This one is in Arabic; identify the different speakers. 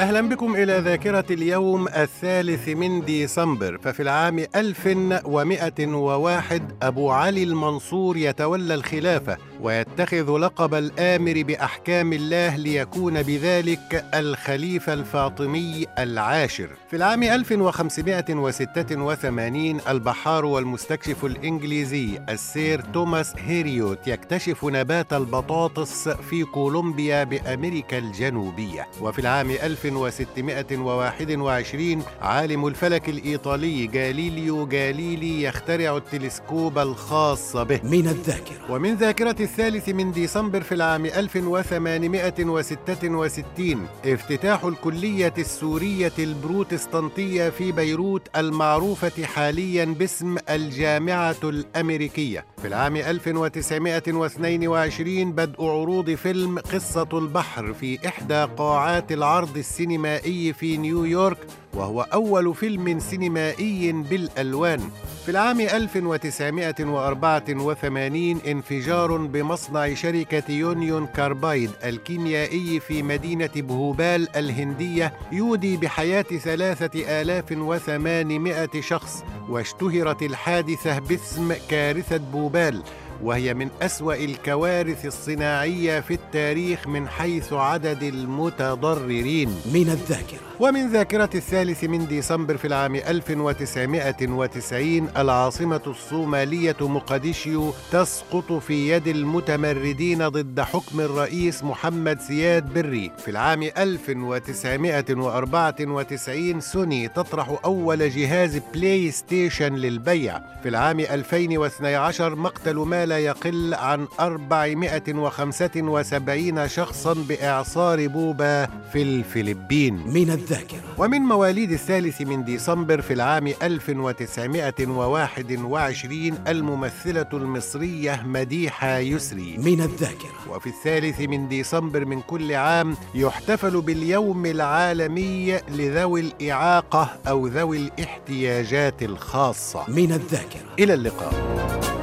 Speaker 1: أهلا بكم إلى ذاكرة اليوم الثالث من ديسمبر. ففي العام 1101 أبو علي المنصور يتولى الخلافة ويتخذ لقب الآمر بأحكام الله ليكون بذلك الخليفة الفاطمي العاشر. في العام 1586 البحار والمستكشف الإنجليزي السير توماس هيريوت يكتشف نبات البطاطس في كولومبيا بأمريكا الجنوبية. وفي العام 1621 عالم الفلك الإيطالي جاليليو جاليلي يخترع التلسكوب الخاص به.
Speaker 2: من الذاكرة.
Speaker 1: ومن ذاكرة الثالث من ديسمبر في العام 1866 افتتاح الكلية السورية البروتستانتية في بيروت المعروفة حاليا باسم الجامعة الأمريكية. في العام 1922 بدء عروض فيلم قصة البحر في إحدى قاعات العرض السينمائي في نيويورك وهو أول فيلم سينمائي بالألوان. في العام 1984 انفجار بمصنع شركة يونيون كاربايد الكيميائي في مدينة بهوبال الهندية يودي بحياة ثلاثة آلاف وثمانمائة شخص واشتهرت الحادثة باسم كارثة بوبال وهي من أسوأ الكوارث الصناعية في التاريخ من حيث عدد المتضررين.
Speaker 2: من الذاكرة.
Speaker 1: ومن ذاكرة الثالث من ديسمبر في العام 1990 العاصمة الصومالية مقديشيو تسقط في يد المتمردين ضد حكم الرئيس محمد سياد بري. في العام 1994 سوني تطرح أول جهاز PlayStation للبيع. في العام 2012 مقتل ما لا يقل عن 475 شخصا بإعصار بوبا في الفلبين.
Speaker 2: من الذاكرة.
Speaker 1: ومن مواليد الثالث من ديسمبر في العام 1921 الممثلة المصرية مديحة يسري.
Speaker 2: من الذاكرة.
Speaker 1: وفي الثالث من ديسمبر من كل عام يحتفل باليوم العالمي لذوي الإعاقة أو ذوي الاحتياجات الخاصة.
Speaker 2: من الذاكرة.
Speaker 1: إلى اللقاء.